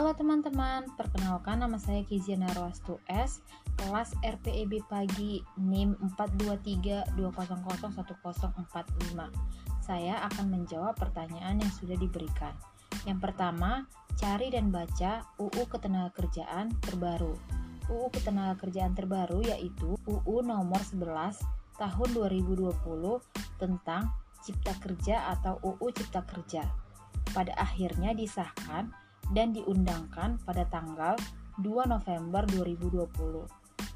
Halo teman-teman, perkenalkan nama saya Kiziana Roastu S, kelas RPEB pagi NIM 42320010045. Saya akan menjawab pertanyaan yang sudah diberikan. Yang pertama, cari dan baca UU Ketenagakerjaan terbaru. UU Ketenagakerjaan terbaru yaitu UU nomor 11 tahun 2020 tentang Cipta Kerja atau UU Cipta Kerja. Pada akhirnya disahkan dan diundangkan pada tanggal 2 November 2020.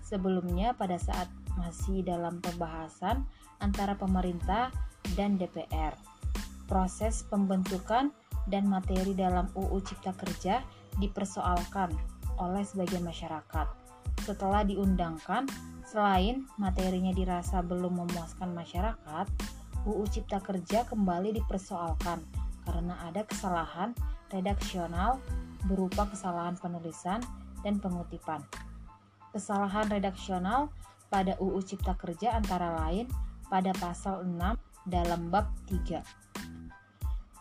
Sebelumnya pada saat masih dalam pembahasan antara pemerintah dan DPR. Proses pembentukan dan materi dalam UU Cipta Kerja dipersoalkan oleh sebagian masyarakat. Setelah diundangkan, selain materinya dirasa belum memuaskan masyarakat, UU Cipta Kerja kembali dipersoalkan karena ada kesalahan redaksional berupa kesalahan penulisan dan pengutipan. Kesalahan redaksional pada UU Cipta Kerja antara lain pada pasal 6 dalam bab 3.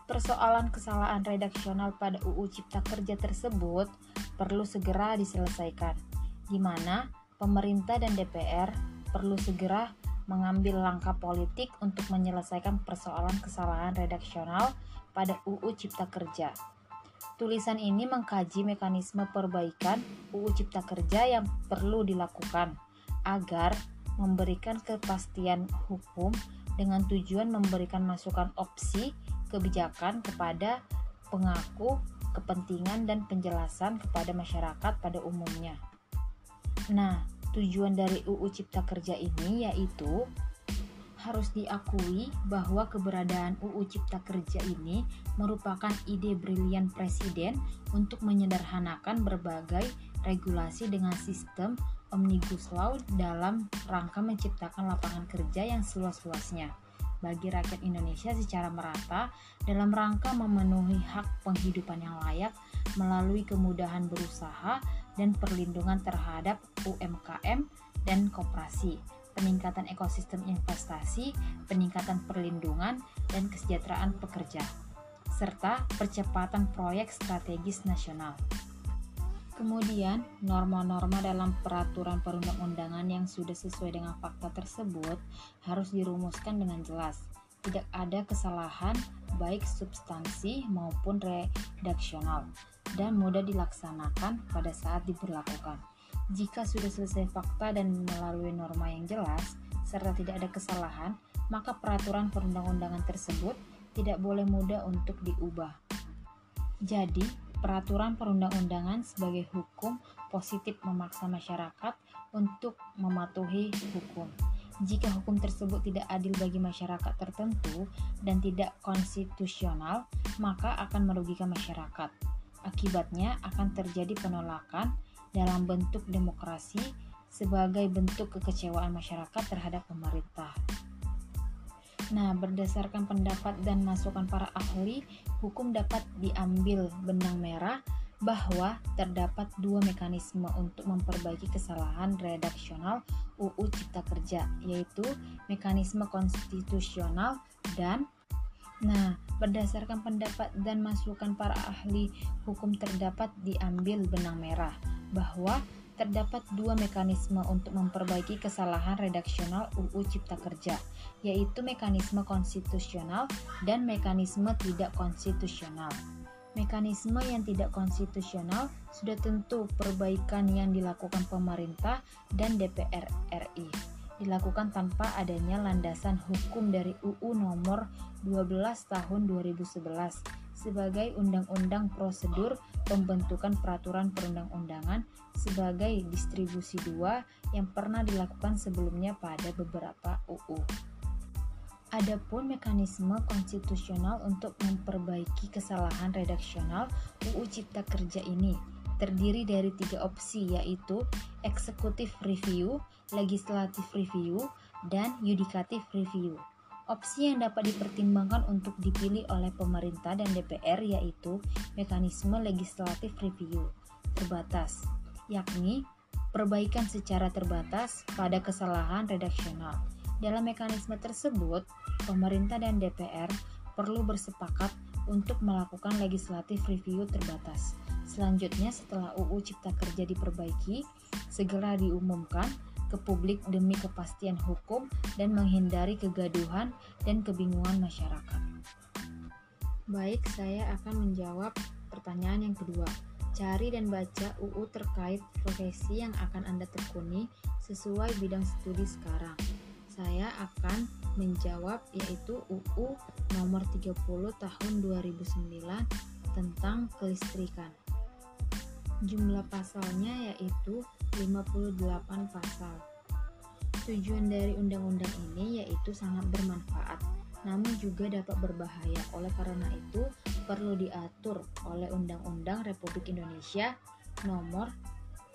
Persoalan kesalahan redaksional pada UU Cipta Kerja tersebut perlu segera diselesaikan, di mana pemerintah dan DPR perlu segera mengambil langkah politik untuk menyelesaikan persoalan kesalahan redaksional pada UU Cipta Kerja. Tulisan ini mengkaji mekanisme perbaikan UU Cipta Kerja yang perlu dilakukan agar memberikan kepastian hukum dengan tujuan memberikan masukan opsi kebijakan kepada pengaku kepentingan dan penjelasan kepada masyarakat pada umumnya. Nah, tujuan dari UU Cipta Kerja ini yaitu harus diakui bahwa keberadaan UU Cipta Kerja ini merupakan ide brilian Presiden untuk menyederhanakan berbagai regulasi dengan sistem Omnibus Law dalam rangka menciptakan lapangan kerja yang seluas-luasnya bagi rakyat Indonesia secara merata dalam rangka memenuhi hak penghidupan yang layak melalui kemudahan berusaha dan perlindungan terhadap UMKM dan koperasi peningkatan ekosistem investasi, peningkatan perlindungan dan kesejahteraan pekerja, serta percepatan proyek strategis nasional. Kemudian, norma-norma dalam peraturan perundang-undangan yang sudah sesuai dengan fakta tersebut harus dirumuskan dengan jelas. Tidak ada kesalahan baik substansi maupun redaksional dan mudah dilaksanakan pada saat diberlakukan. Jika sudah selesai fakta dan melalui norma yang jelas, serta tidak ada kesalahan, maka peraturan perundang-undangan tersebut tidak boleh mudah untuk diubah. Jadi, peraturan perundang-undangan sebagai hukum positif memaksa masyarakat untuk mematuhi hukum. Jika hukum tersebut tidak adil bagi masyarakat tertentu dan tidak konstitusional, maka akan merugikan masyarakat. Akibatnya akan terjadi penolakan dalam bentuk demokrasi sebagai bentuk kekecewaan masyarakat terhadap pemerintah. Nah, berdasarkan pendapat dan masukan para ahli, hukum dapat diambil benang merah bahwa terdapat dua mekanisme untuk memperbaiki kesalahan redaksional UU Cipta Kerja, yaitu mekanisme konstitusional dan Nah, berdasarkan pendapat dan masukan para ahli hukum terdapat diambil benang merah bahwa terdapat dua mekanisme untuk memperbaiki kesalahan redaksional UU Cipta Kerja, yaitu mekanisme konstitusional dan mekanisme tidak konstitusional. Mekanisme yang tidak konstitusional sudah tentu perbaikan yang dilakukan pemerintah dan DPR RI dilakukan tanpa adanya landasan hukum dari UU nomor 12 tahun 2011 sebagai undang-undang prosedur pembentukan peraturan perundang-undangan sebagai distribusi dua yang pernah dilakukan sebelumnya pada beberapa UU. Adapun mekanisme konstitusional untuk memperbaiki kesalahan redaksional UU Cipta Kerja ini terdiri dari tiga opsi yaitu executive review, legislative review, dan yudikatif review. Opsi yang dapat dipertimbangkan untuk dipilih oleh pemerintah dan DPR yaitu mekanisme legislatif review terbatas, yakni perbaikan secara terbatas pada kesalahan redaksional. Dalam mekanisme tersebut, pemerintah dan DPR perlu bersepakat untuk melakukan legislatif review terbatas, Selanjutnya setelah UU Cipta Kerja diperbaiki, segera diumumkan ke publik demi kepastian hukum dan menghindari kegaduhan dan kebingungan masyarakat. Baik, saya akan menjawab pertanyaan yang kedua. Cari dan baca UU terkait profesi yang akan Anda tekuni sesuai bidang studi sekarang. Saya akan menjawab yaitu UU nomor 30 tahun 2009 tentang kelistrikan. Jumlah pasalnya yaitu 58 pasal. Tujuan dari undang-undang ini yaitu sangat bermanfaat, namun juga dapat berbahaya. Oleh karena itu, perlu diatur oleh Undang-Undang Republik Indonesia nomor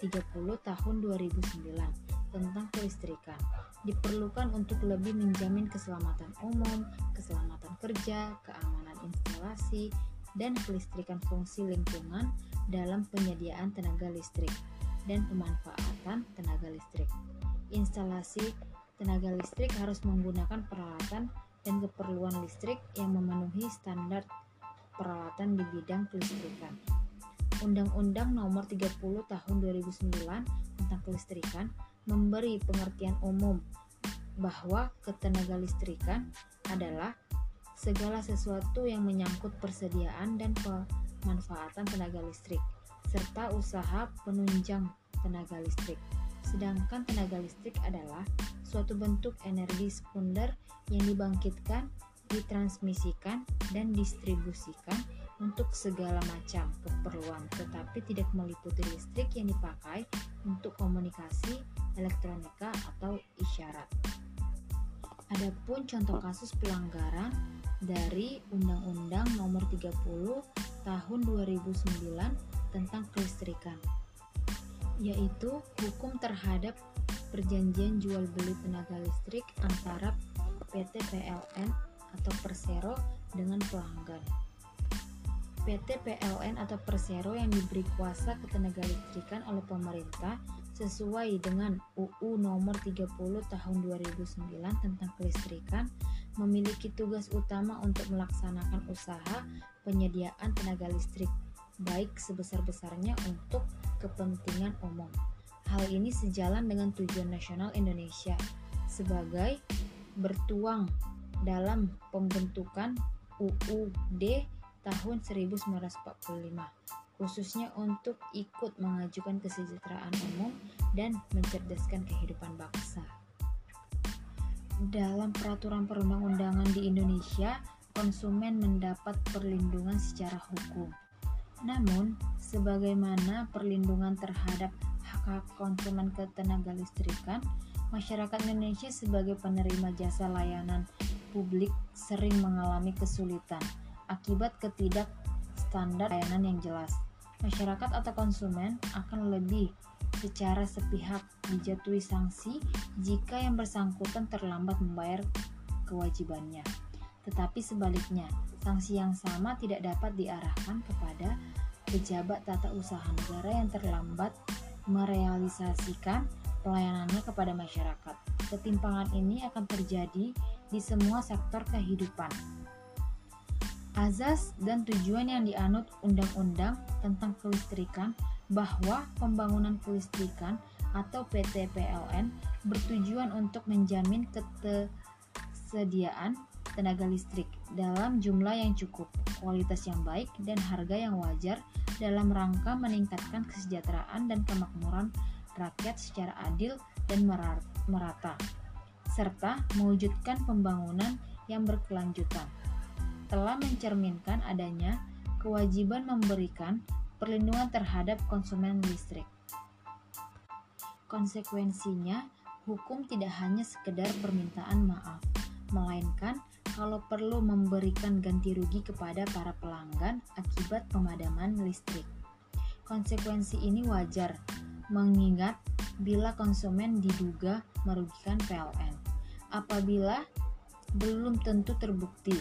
30 tahun 2009 tentang kelistrikan diperlukan untuk lebih menjamin keselamatan umum, keselamatan kerja, keamanan instalasi, dan kelistrikan fungsi lingkungan dalam penyediaan tenaga listrik dan pemanfaatan tenaga listrik. Instalasi tenaga listrik harus menggunakan peralatan dan keperluan listrik yang memenuhi standar peralatan di bidang kelistrikan. Undang-Undang Nomor 30 Tahun 2009 tentang Kelistrikan memberi pengertian umum bahwa ketenaga listrikan adalah segala sesuatu yang menyangkut persediaan dan pemanfaatan tenaga listrik serta usaha penunjang tenaga listrik. Sedangkan tenaga listrik adalah suatu bentuk energi sekunder yang dibangkitkan, ditransmisikan, dan distribusikan untuk segala macam keperluan, tetapi tidak meliputi listrik yang dipakai untuk komunikasi, elektronika, atau isyarat. Adapun contoh kasus pelanggaran dari Undang-Undang Nomor 30 Tahun 2009 tentang kelistrikan, yaitu hukum terhadap perjanjian jual beli tenaga listrik antara PT PLN atau Persero dengan pelanggan. PT PLN atau Persero yang diberi kuasa ketenaga listrikan oleh pemerintah sesuai dengan UU nomor 30 tahun 2009 tentang kelistrikan memiliki tugas utama untuk melaksanakan usaha penyediaan tenaga listrik baik sebesar-besarnya untuk kepentingan umum. Hal ini sejalan dengan tujuan nasional Indonesia sebagai bertuang dalam pembentukan UUD tahun 1945 khususnya untuk ikut mengajukan kesejahteraan umum dan mencerdaskan kehidupan bangsa. Dalam peraturan perundang-undangan di Indonesia, konsumen mendapat perlindungan secara hukum. Namun, sebagaimana perlindungan terhadap hak-hak konsumen ketenaga listrikan, masyarakat Indonesia sebagai penerima jasa layanan publik sering mengalami kesulitan akibat ketidak standar layanan yang jelas. Masyarakat atau konsumen akan lebih secara sepihak dijatuhi sanksi jika yang bersangkutan terlambat membayar kewajibannya. Tetapi sebaliknya, sanksi yang sama tidak dapat diarahkan kepada pejabat tata usaha negara yang terlambat merealisasikan pelayanannya kepada masyarakat. Ketimpangan ini akan terjadi di semua sektor kehidupan, azas dan tujuan yang dianut undang-undang tentang kelistrikan bahwa pembangunan kelistrikan atau PT PLN bertujuan untuk menjamin ketersediaan tenaga listrik dalam jumlah yang cukup, kualitas yang baik, dan harga yang wajar dalam rangka meningkatkan kesejahteraan dan kemakmuran rakyat secara adil dan merata, serta mewujudkan pembangunan yang berkelanjutan. Telah mencerminkan adanya kewajiban memberikan perlindungan terhadap konsumen listrik. Konsekuensinya, hukum tidak hanya sekedar permintaan maaf, melainkan kalau perlu memberikan ganti rugi kepada para pelanggan akibat pemadaman listrik. Konsekuensi ini wajar, mengingat bila konsumen diduga merugikan PLN. Apabila belum tentu terbukti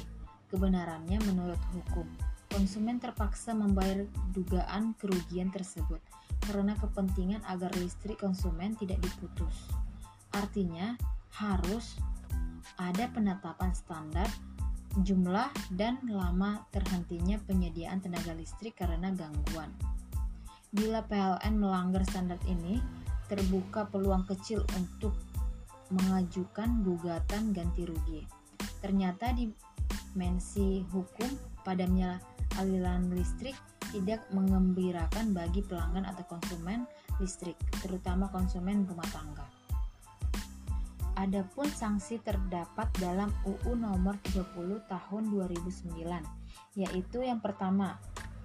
kebenarannya menurut hukum. Konsumen terpaksa membayar dugaan kerugian tersebut karena kepentingan agar listrik konsumen tidak diputus. Artinya, harus ada penetapan standar jumlah dan lama terhentinya penyediaan tenaga listrik karena gangguan. Bila PLN melanggar standar ini, terbuka peluang kecil untuk mengajukan gugatan ganti rugi. Ternyata dimensi hukum padamnya aliran listrik tidak mengembirakan bagi pelanggan atau konsumen listrik, terutama konsumen rumah tangga. Adapun sanksi terdapat dalam UU nomor 30 tahun 2009, yaitu yang pertama,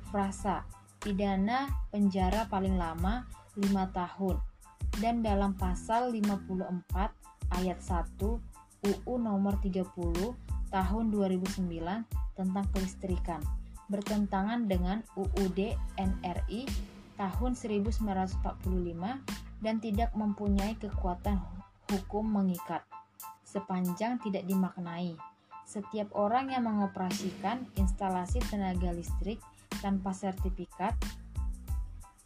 frasa, pidana penjara paling lama 5 tahun, dan dalam pasal 54 ayat 1 UU nomor 30 tahun 2009 tentang kelistrikan bertentangan dengan UUD NRI tahun 1945 dan tidak mempunyai kekuatan hukum mengikat sepanjang tidak dimaknai. Setiap orang yang mengoperasikan instalasi tenaga listrik tanpa sertifikat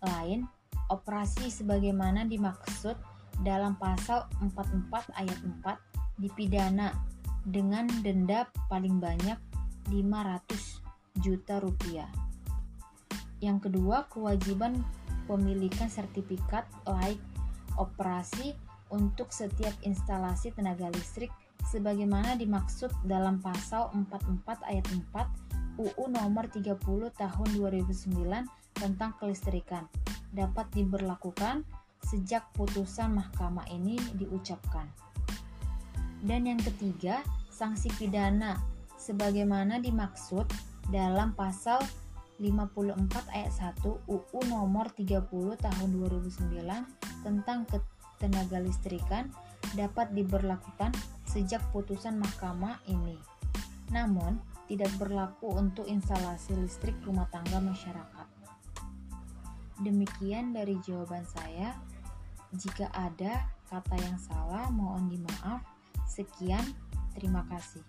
lain operasi sebagaimana dimaksud dalam pasal 44 ayat 4 dipidana dengan denda paling banyak 500 juta rupiah. Yang kedua, kewajiban pemilikan sertifikat laik operasi untuk setiap instalasi tenaga listrik sebagaimana dimaksud dalam pasal 44 ayat 4 UU nomor 30 tahun 2009 tentang kelistrikan dapat diberlakukan sejak putusan mahkamah ini diucapkan. Dan yang ketiga, sanksi pidana sebagaimana dimaksud dalam pasal 54 ayat 1 UU nomor 30 tahun 2009 tentang ketenaga listrikan dapat diberlakukan sejak putusan mahkamah ini. Namun, tidak berlaku untuk instalasi listrik rumah tangga masyarakat. Demikian dari jawaban saya. Jika ada kata yang salah, mohon dimaaf. Sekian, terima kasih.